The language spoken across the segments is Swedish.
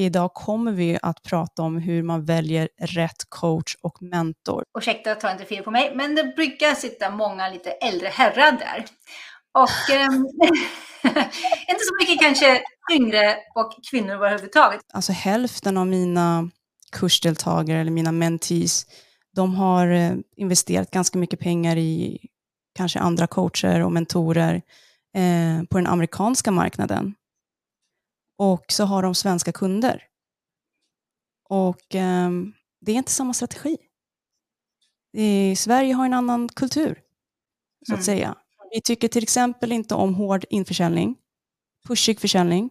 Idag kommer vi att prata om hur man väljer rätt coach och mentor. Ursäkta, ta inte fel på mig, men det brukar sitta många lite äldre herrar där. Och eh, inte så mycket kanske yngre och kvinnor överhuvudtaget. Alltså hälften av mina kursdeltagare eller mina mentees, de har eh, investerat ganska mycket pengar i kanske andra coacher och mentorer eh, på den amerikanska marknaden. Och så har de svenska kunder. Och eh, det är inte samma strategi. I Sverige har en annan kultur, så att mm. säga. Vi tycker till exempel inte om hård införsäljning, pushig försäljning.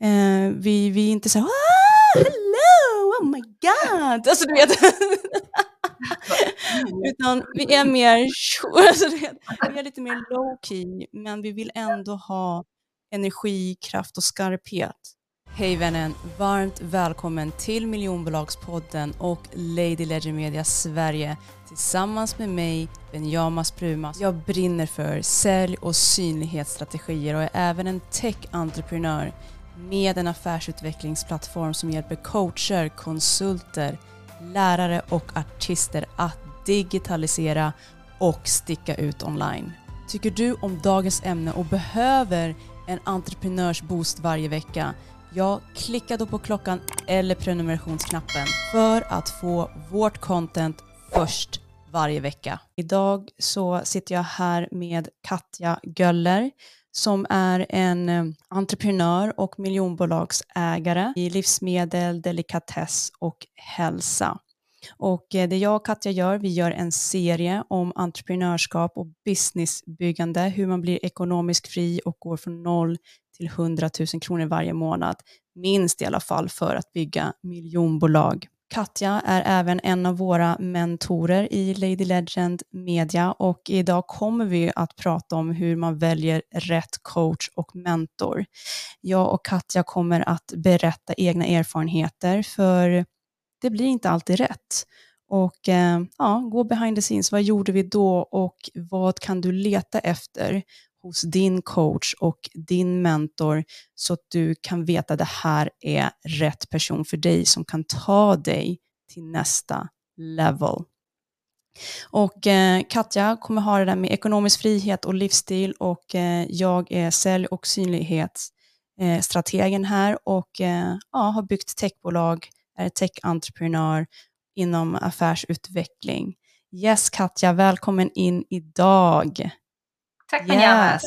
Eh, vi, vi är inte så här, ah, hello, oh my god. Alltså, du vet. Utan vi är mer, alltså, vi är lite mer low key, men vi vill ändå ha energi, kraft och skarphet. Hej vännen! Varmt välkommen till miljonbolagspodden och Lady Legend Media Sverige tillsammans med mig, Benjamas Prumas. Jag brinner för sälj och synlighetsstrategier och är även en tech-entreprenör med en affärsutvecklingsplattform som hjälper coacher, konsulter, lärare och artister att digitalisera och sticka ut online. Tycker du om dagens ämne och behöver en entreprenörsboost varje vecka? Ja, klicka då på klockan eller prenumerationsknappen för att få vårt content först varje vecka. Idag så sitter jag här med Katja Göller som är en eh, entreprenör och miljonbolagsägare i livsmedel, delikatess och hälsa. Och eh, det jag och Katja gör, vi gör en serie om entreprenörskap och businessbyggande, hur man blir ekonomiskt fri och går från noll till 100 000 kronor varje månad, minst i alla fall för att bygga miljonbolag. Katja är även en av våra mentorer i Lady Legend Media och idag kommer vi att prata om hur man väljer rätt coach och mentor. Jag och Katja kommer att berätta egna erfarenheter för det blir inte alltid rätt. Och eh, ja, gå behind the scenes, vad gjorde vi då och vad kan du leta efter hos din coach och din mentor så att du kan veta att det här är rätt person för dig som kan ta dig till nästa level. Och eh, Katja kommer ha det där med ekonomisk frihet och livsstil och eh, jag är sälj och synlighetsstrategen eh, här och eh, ja, har byggt techbolag, är tech-entreprenör inom affärsutveckling. Yes Katja, välkommen in idag. Tack Benjamin.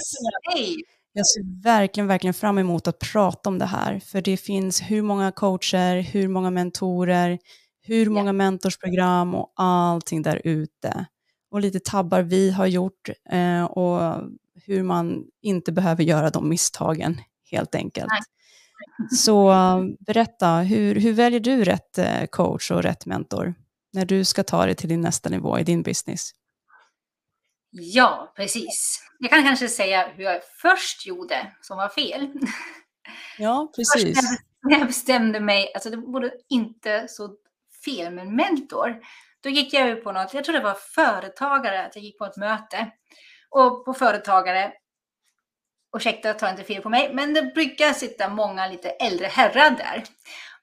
Hej. Jag ser verkligen, verkligen fram emot att prata om det här, för det finns hur många coacher, hur många mentorer, hur många mentorsprogram och allting där ute. Och lite tabbar vi har gjort eh, och hur man inte behöver göra de misstagen helt enkelt. Nej. Så berätta, hur, hur väljer du rätt eh, coach och rätt mentor när du ska ta dig till din nästa nivå i din business? Ja, precis. Jag kan kanske säga hur jag först gjorde som var fel. Ja, precis. när jag bestämde mig, alltså det borde inte så fel med en mentor. Då gick jag ut på något, jag tror det var företagare, att jag gick på ett möte. Och på företagare, ursäkta, ta inte fel på mig, men det brukar sitta många lite äldre herrar där.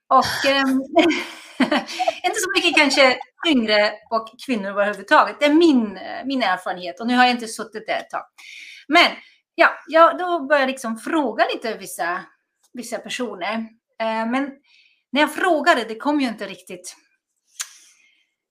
Och eh, inte så mycket kanske yngre och kvinnor överhuvudtaget. Det är min, min erfarenhet och nu har jag inte suttit där ett tag. Men ja, jag, då började jag liksom fråga lite vissa, vissa personer. Eh, men när jag frågade, det kom ju inte riktigt.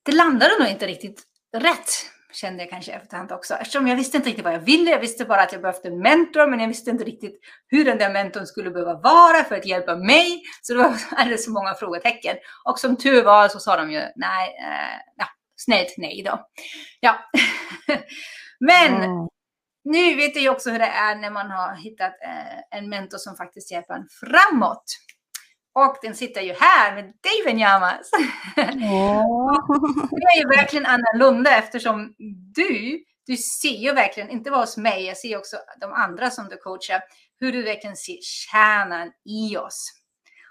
Det landade nog inte riktigt rätt kände jag kanske efterhand också. Eftersom jag visste inte riktigt vad jag ville. Jag visste bara att jag behövde en mentor, men jag visste inte riktigt hur den där mentorn skulle behöva vara för att hjälpa mig. Så det var alldeles så många frågetecken. Och som tur var så sa de ju nej, eh, ja, snällt nej då. Ja. men mm. nu vet jag ju också hur det är när man har hittat eh, en mentor som faktiskt hjälper en framåt. Och den sitter ju här med dig Benjamas. Oh. det är ju verkligen annorlunda eftersom du, du ser ju verkligen, inte bara hos mig, jag ser också de andra som du coachar, hur du verkligen ser kärnan i oss.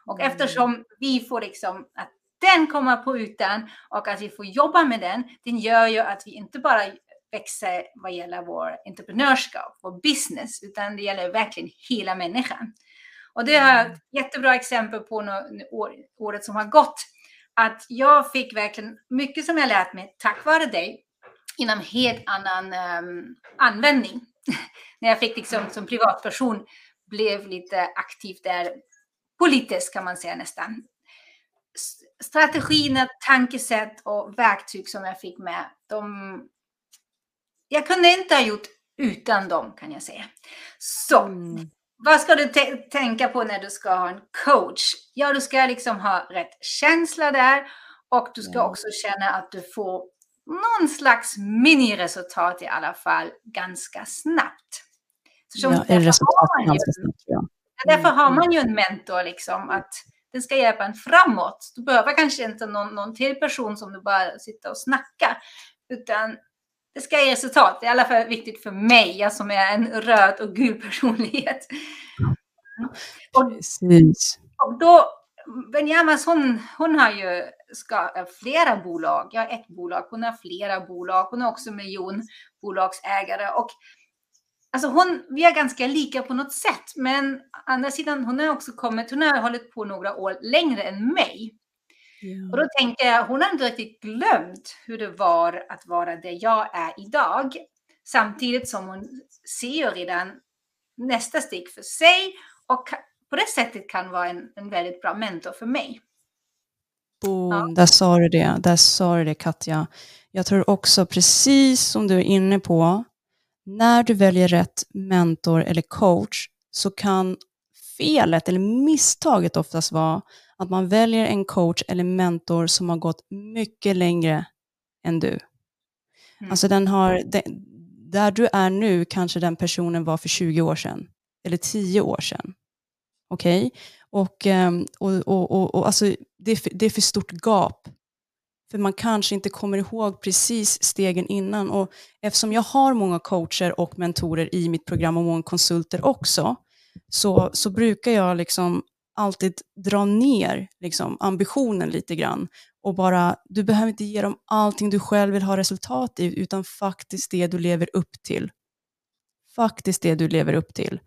Och mm. eftersom vi får liksom att den kommer på ytan och att vi får jobba med den, den gör ju att vi inte bara växer vad gäller vår entreprenörskap, vår business, utan det gäller verkligen hela människan. Och det har jag ett jättebra exempel på nu, året som har gått. Att jag fick verkligen mycket som jag lärt mig tack vare dig inom helt annan um, användning. När jag fick liksom som privatperson blev lite aktiv där politiskt kan man säga nästan. Strategierna, tankesätt och verktyg som jag fick med, de... Jag kunde inte ha gjort utan dem kan jag säga. Så, mm. Vad ska du tänka på när du ska ha en coach? Ja, du ska liksom ha rätt känsla där och du ska mm. också känna att du får någon slags miniresultat i alla fall ganska snabbt. Så ja, resultat ganska snabbt, ja. Därför har mm. man ju en mentor, liksom, att den ska hjälpa en framåt. Du behöver kanske inte någon, någon till person som du bara sitter och snackar, utan det ska ge resultat. Det är i alla fall viktigt för mig, jag som är en röd och gul personlighet. Och, Precis. Och då, Benjamas, hon, hon har ju ska, flera bolag. Jag har ett bolag, hon har flera bolag. Hon är också miljonbolagsägare. Och Alltså hon, vi är ganska lika på något sätt, men å andra sidan, hon har också kommit, hon har hållit på några år längre än mig. Och då tänker jag, hon har inte riktigt glömt hur det var att vara det jag är idag. Samtidigt som hon ser redan nästa steg för sig och på det sättet kan vara en, en väldigt bra mentor för mig. Boom, ja. där sa du det, där sa du det Katja. Jag tror också, precis som du är inne på, när du väljer rätt mentor eller coach så kan felet eller misstaget oftast vara att man väljer en coach eller mentor som har gått mycket längre än du. Mm. Alltså den har, där du är nu kanske den personen var för 20 år sedan eller 10 år sedan. Okej? Okay? Ehm, och, och, och, och, alltså, det, är för, det är för stort gap för man kanske inte kommer ihåg precis stegen innan. Och eftersom jag har många coacher och mentorer i mitt program och många konsulter också, så, så brukar jag liksom alltid dra ner liksom, ambitionen lite grann. Och bara, du behöver inte ge dem allting du själv vill ha resultat i, utan faktiskt det du lever upp till. Faktiskt det du lever upp till.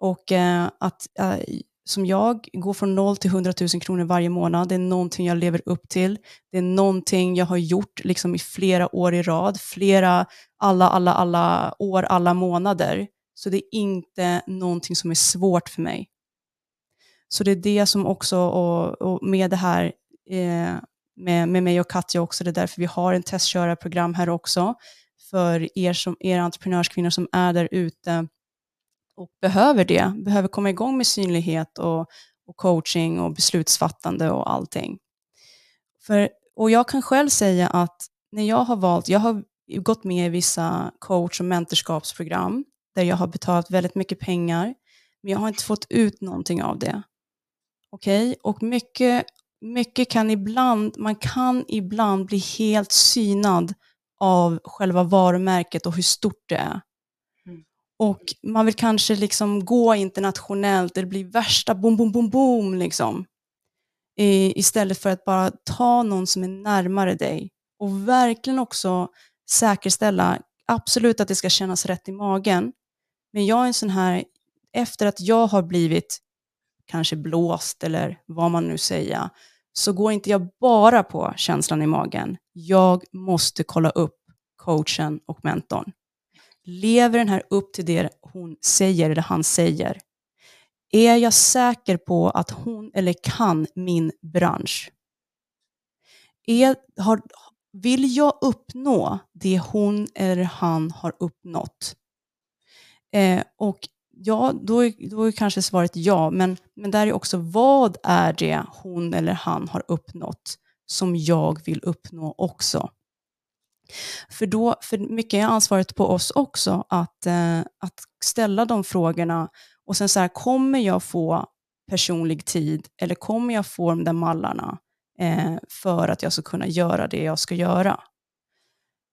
Och eh, att eh, som jag går från 0 till 100 000 kronor varje månad. Det är någonting jag lever upp till. Det är någonting jag har gjort liksom i flera år i rad, flera, alla, alla, alla år, alla månader. Så det är inte någonting som är svårt för mig. Så det är det som också, och, och med det här, eh, med, med mig och Katja också, det är därför vi har en testkörarprogram här också, för er, som, er entreprenörskvinnor som är där ute och behöver det, behöver komma igång med synlighet och, och coaching och beslutsfattande och allting. För, och jag kan själv säga att när jag har valt, jag har gått med i vissa coach och mentorskapsprogram där jag har betalat väldigt mycket pengar, men jag har inte fått ut någonting av det. Okej, okay? och mycket, mycket kan ibland, man kan ibland bli helt synad av själva varumärket och hur stort det är. Och man vill kanske liksom gå internationellt, det blir värsta boom, boom, boom, boom liksom. I, istället för att bara ta någon som är närmare dig. Och verkligen också säkerställa, absolut att det ska kännas rätt i magen. Men jag är en sån här, efter att jag har blivit kanske blåst eller vad man nu säger, så går inte jag bara på känslan i magen. Jag måste kolla upp coachen och mentorn. Lever den här upp till det hon säger eller han säger? Är jag säker på att hon eller kan min bransch? Är, har, vill jag uppnå det hon eller han har uppnått? Eh, och ja, då är, då är kanske svaret ja, men, men där är också vad är det hon eller han har uppnått som jag vill uppnå också? För, då, för mycket är ansvaret på oss också att, eh, att ställa de frågorna och sen så här, kommer jag få personlig tid eller kommer jag få de där mallarna eh, för att jag ska kunna göra det jag ska göra?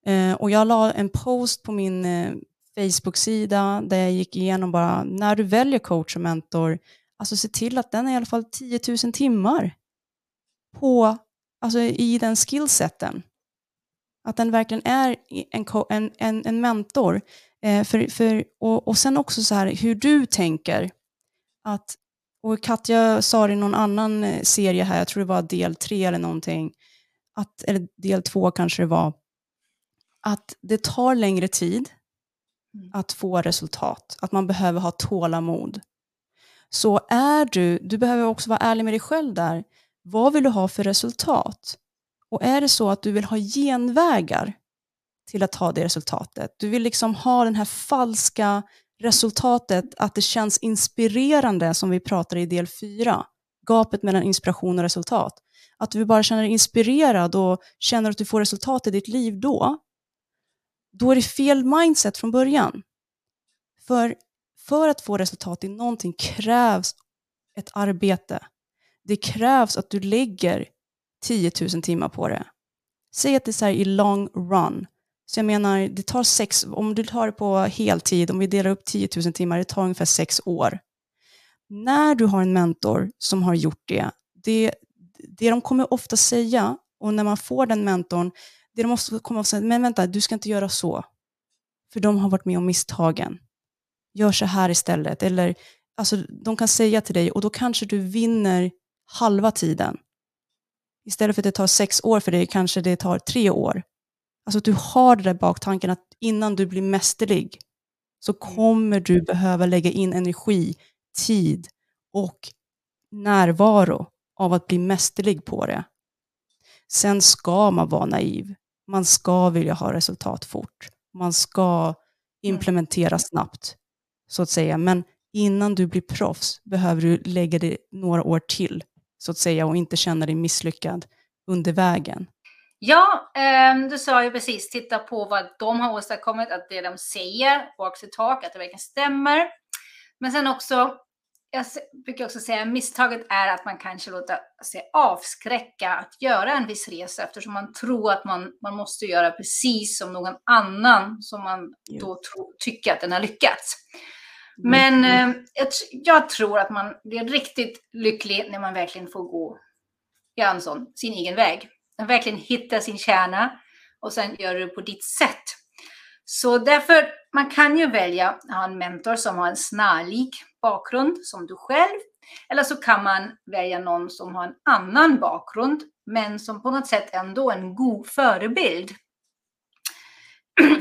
Eh, och jag la en post på min eh, Facebook-sida där jag gick igenom bara, när du väljer coach och mentor, alltså se till att den är i alla fall 10 000 timmar på, alltså i den skillseten. Att den verkligen är en, en, en, en mentor. Eh, för, för, och, och sen också så här hur du tänker. Att och Katja sa det i någon annan eh, serie här, jag tror det var del tre eller någonting, att, eller del två kanske det var, att det tar längre tid. Mm. att få resultat, att man behöver ha tålamod. Så är du, du behöver också vara ärlig med dig själv där, vad vill du ha för resultat? Och är det så att du vill ha genvägar till att ha det resultatet, du vill liksom ha den här falska resultatet att det känns inspirerande som vi pratar i del 4, gapet mellan inspiration och resultat. Att du bara känner dig inspirerad och känner att du får resultat i ditt liv då, då är det fel mindset från början. För, för att få resultat i någonting krävs ett arbete. Det krävs att du lägger 10 000 timmar på det. Säg att det är så här i long run. Så jag menar, det tar sex, om du tar det på heltid, om vi delar upp 10 000 timmar, det tar ungefär sex år. När du har en mentor som har gjort det, det, det de kommer ofta säga, och när man får den mentorn, det de måste komma och säga, men vänta, du ska inte göra så. För de har varit med om misstagen. Gör så här istället. Eller, alltså, de kan säga till dig, och då kanske du vinner halva tiden. Istället för att det tar sex år för dig, kanske det tar tre år. Alltså att du har det där baktanken att innan du blir mästerlig så kommer du behöva lägga in energi, tid och närvaro av att bli mästerlig på det. Sen ska man vara naiv. Man ska vilja ha resultat fort. Man ska mm. implementera snabbt, så att säga. Men innan du blir proffs behöver du lägga det några år till, så att säga, och inte känna dig misslyckad under vägen. Ja, eh, du sa ju precis, titta på vad de har åstadkommit, att det de säger, walks the talk, att det verkligen stämmer. Men sen också, jag brukar också säga misstaget är att man kanske låter sig avskräcka att göra en viss resa eftersom man tror att man, man måste göra precis som någon annan som man yeah. då tro, tycker att den har lyckats. Mm. Men eh, jag, jag, tror att man blir riktigt lycklig när man verkligen får gå göra sån, sin egen väg verkligen hitta sin kärna och sen göra det på ditt sätt. Så därför, man kan ju välja att ha en mentor som har en snarlik bakgrund som du själv. Eller så kan man välja någon som har en annan bakgrund, men som på något sätt ändå är en god förebild.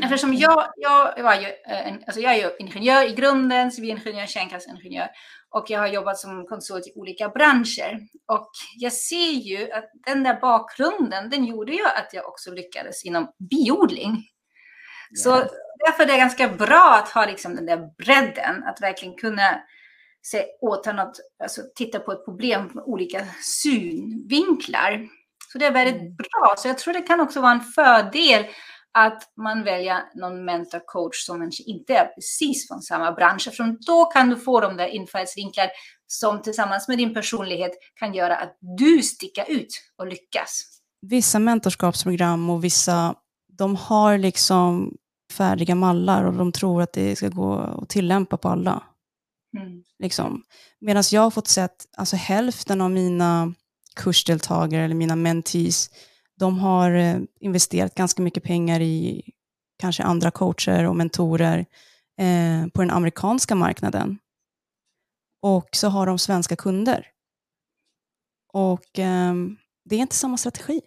Eftersom jag, jag, var ju, en, alltså jag är ju ingenjör i grunden, civilingenjör, kärnkraftsingenjör. Och jag har jobbat som konsult i olika branscher. Och jag ser ju att den där bakgrunden, den gjorde ju att jag också lyckades inom biodling. Så därför är det ganska bra att ha liksom den där bredden, att verkligen kunna se, åta något, alltså titta på ett problem från olika synvinklar. Så det är väldigt mm. bra. Så jag tror det kan också vara en fördel att man väljer någon mentor coach som kanske inte är precis från samma bransch. För då kan du få de där infallsvinklar som tillsammans med din personlighet kan göra att du sticker ut och lyckas. Vissa mentorskapsprogram och vissa, de har liksom färdiga mallar och de tror att det ska gå att tillämpa på alla. Mm. Liksom. Medan jag har fått sett, alltså hälften av mina kursdeltagare eller mina mentees de har eh, investerat ganska mycket pengar i kanske andra coacher och mentorer eh, på den amerikanska marknaden. Och så har de svenska kunder. Och eh, det är inte samma strategi.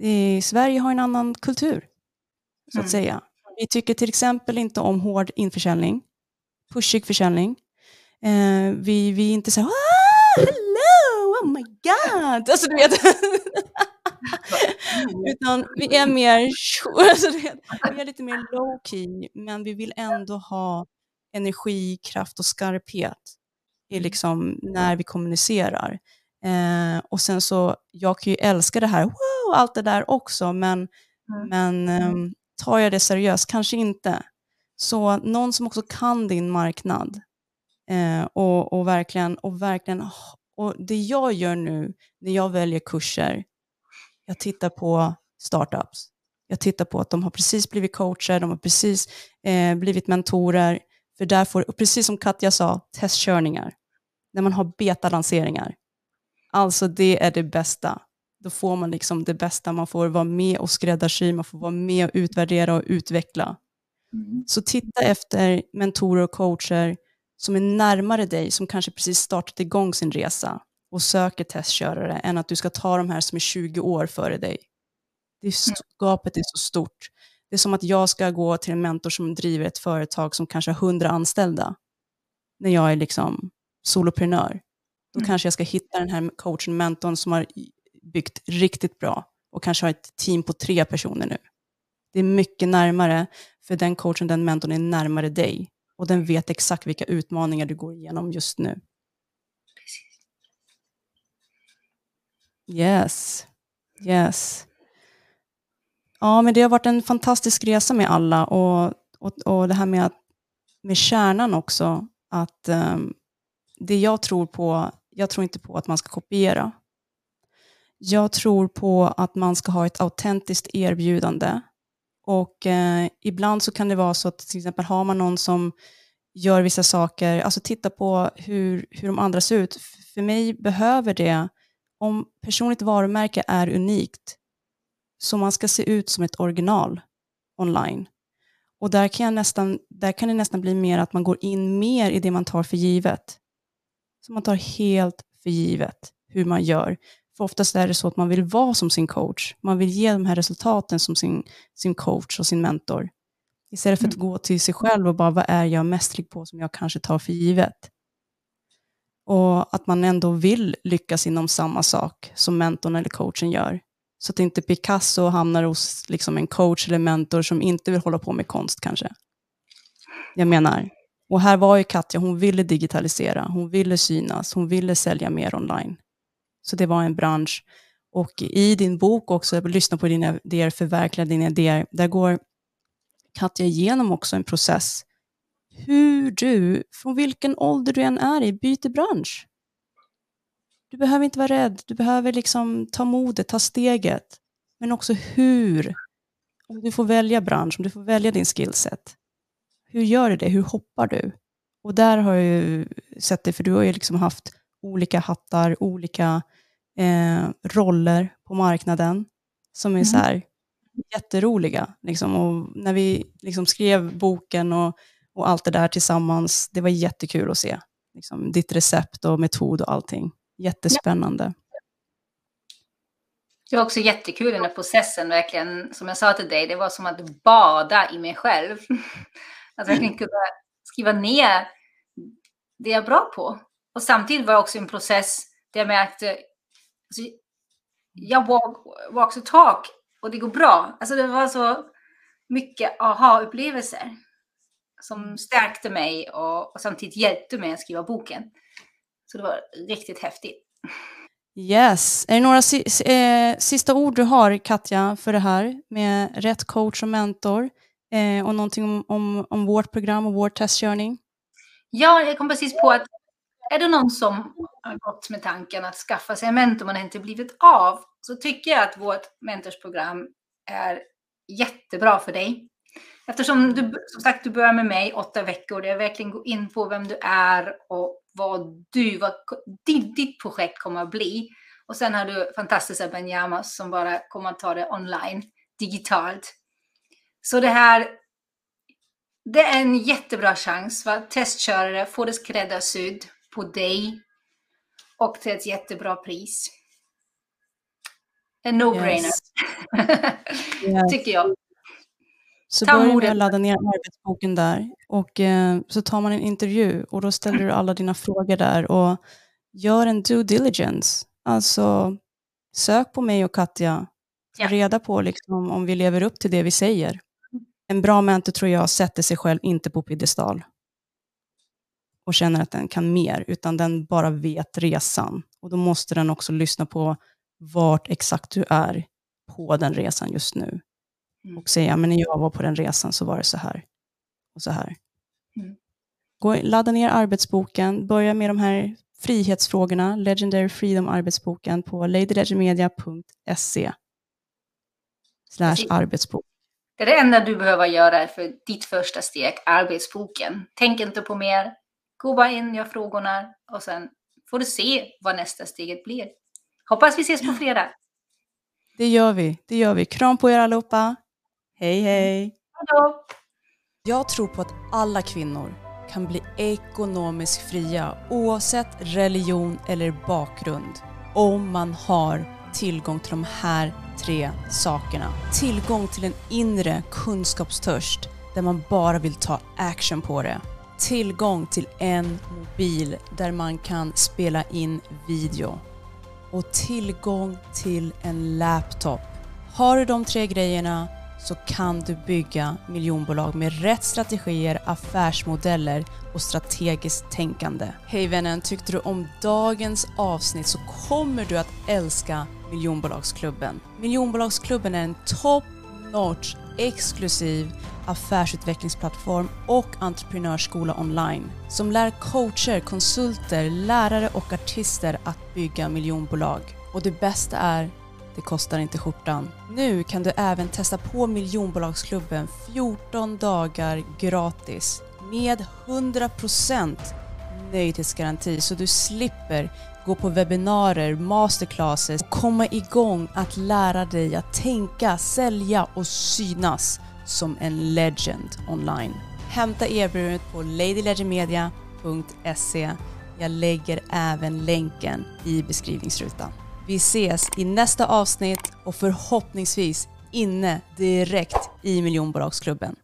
I Sverige har en annan kultur, så att mm. säga. Vi tycker till exempel inte om hård införsäljning, pushig försäljning. Eh, vi, vi är inte så här, ah, hello, oh my god. Alltså, du vet. Utan vi är mer, alltså vi är lite mer low key, men vi vill ändå ha energi, kraft och skarphet i mm. liksom när vi kommunicerar. Eh, och sen så, jag kan ju älska det här, wow, allt det där också, men, mm. men eh, tar jag det seriöst? Kanske inte. Så någon som också kan din marknad eh, och, och, verkligen, och verkligen, och det jag gör nu när jag väljer kurser, jag tittar på startups. Jag tittar på att de har precis blivit coacher, de har precis eh, blivit mentorer. För där får, precis som Katja sa, testkörningar. När man har betalanseringar. Alltså det är det bästa. Då får man liksom det bästa. Man får vara med och skräddarsy, man får vara med och utvärdera och utveckla. Mm. Så titta efter mentorer och coacher som är närmare dig, som kanske precis startat igång sin resa och söker testkörare, än att du ska ta de här som är 20 år före dig. Det är, Mm. gapet är så stort. Det är som att jag ska gå till en mentor som driver ett företag som kanske har 100 anställda, när jag är liksom soloprenör. Då Mm. kanske jag ska hitta den här coachen, mentorn som har byggt riktigt bra och kanske har ett team på tre personer nu. Det är mycket närmare, för den coachen, den mentorn är närmare dig och den vet exakt vilka utmaningar du går igenom just nu. Precis. Yes, yes. Ja, men det har varit en fantastisk resa med alla och, och, och det här med, att, med kärnan också, att um, det jag tror på, jag tror inte på att man ska kopiera. Jag tror på att man ska ha ett autentiskt erbjudande. Och eh, ibland så kan det vara så att till exempel har man någon som gör vissa saker, alltså titta på hur, hur de andra ser ut. För mig behöver det, om personligt varumärke är unikt, så man ska se ut som ett original online. Och där kan, jag nästan, där kan det nästan bli mer att man går in mer i det man tar för givet. Så man tar helt för givet hur man gör. För oftast är det så att man vill vara som sin coach. Man vill ge de här resultaten som sin, sin coach och sin mentor. Istället för att gå till sig själv och bara, vad är jag mästerlig på som jag kanske tar för givet? Och att man ändå vill lyckas inom samma sak som mentorn eller coachen gör. Så att inte Picasso hamnar hos liksom en coach eller mentor som inte vill hålla på med konst kanske. Jag menar, och här var ju Katja, hon ville digitalisera, hon ville synas, hon ville sälja mer online. Så det var en bransch. Och i din bok också, lyssna på dina idéer, förverkliga dina idéer, där går Katja igenom också en process. Hur du, från vilken ålder du än är i, byter bransch. Du behöver inte vara rädd, du behöver liksom ta modet, ta steget. Men också hur. Om du får välja bransch, om du får välja din skillset. Hur gör du det? Hur hoppar du? Och där har jag ju sett det, för du har ju liksom haft olika hattar, olika eh, roller på marknaden som är Mm. så här jätteroliga. Liksom. Och när vi liksom skrev boken och, och allt det där tillsammans, det var jättekul att se. Liksom, ditt recept och metod och allting. Jättespännande. Det var också jättekul den här processen, verkligen. Som jag sa till dig, det var som att bada i mig själv. Att verkligen kunna skriva ner det jag är bra på. Och samtidigt var det också en process där jag märkte, alltså, jag walk, walks the talk och det går bra. Alltså det var så mycket aha-upplevelser som stärkte mig och, och samtidigt hjälpte mig att skriva boken. Så det var riktigt häftigt. Yes. Är det några si eh, sista ord du har, Katja, för det här med rätt coach och mentor? Eh, och någonting om, om, om vårt program och vår testkörning? Ja, jag kom precis på att är det någon som har gått med tanken att skaffa sig en mentor men inte blivit av, så tycker jag att vårt mentorsprogram är jättebra för dig. Eftersom du, som sagt, du börjar med mig åtta veckor, där jag verkligen går in på vem du är och vad du, vad ditt, ditt projekt kommer att bli. Och sen har du fantastiska Benjama som bara kommer att ta det online, digitalt. Så det här, det är en jättebra chans för att testkörare få det skräddarsydd på dig och till ett jättebra pris. En no-brainer, Yes. Yes. tycker jag. Så Ta börja med modet. att ladda ner arbetsboken där och eh, så tar man en intervju och då ställer du alla dina frågor där och gör en due diligence. Alltså sök på mig och Katja. Ta Ja. reda på liksom, om vi lever upp till det vi säger. En bra mentor tror jag sätter sig själv inte på piedestal och känner att den kan mer, utan den bara vet resan. Och då måste den också lyssna på vart exakt du är på den resan just nu Mm. och säga, men när jag var på den resan så var det så här och så här. Mm. Gå, ladda ner arbetsboken, börja med de här frihetsfrågorna, Legendary Freedom arbetsboken på ladylegendmedia.se slash arbetsbok. Det är det enda du behöver göra för ditt första steg, arbetsboken. Tänk inte på mer. Gå bara in, gör frågorna och sen får du se vad nästa steget blir. Hoppas vi ses på fredag. Det gör vi, det gör vi. Kram på er allihopa. Hej hej! Då! Jag tror på att alla kvinnor kan bli ekonomiskt fria oavsett religion eller bakgrund om man har tillgång till de här tre sakerna. Tillgång till en inre kunskapstörst där man bara vill ta action på det. Tillgång till en mobil där man kan spela in video. Och tillgång till en laptop. Har du de tre grejerna så kan du bygga miljonbolag med rätt strategier, affärsmodeller och strategiskt tänkande. Hej vännen, tyckte du om dagens avsnitt så kommer du att älska Miljonbolagsklubben. Miljonbolagsklubben är en top notch exklusiv affärsutvecklingsplattform och entreprenörsskola online som lär coacher, konsulter, lärare och artister att bygga miljonbolag. Och det bästa är det kostar inte skjortan. Nu kan du även testa på miljonbolagsklubben 14 dagar gratis med 100% nöjdhetsgaranti så du slipper gå på webbinarier, masterclasses och komma igång att lära dig att tänka, sälja och synas som en legend online. Hämta erbjudandet på ladylegendmedia.se. Jag lägger även länken i beskrivningsrutan. Vi ses i nästa avsnitt och förhoppningsvis inne direkt i miljonbolagsklubben.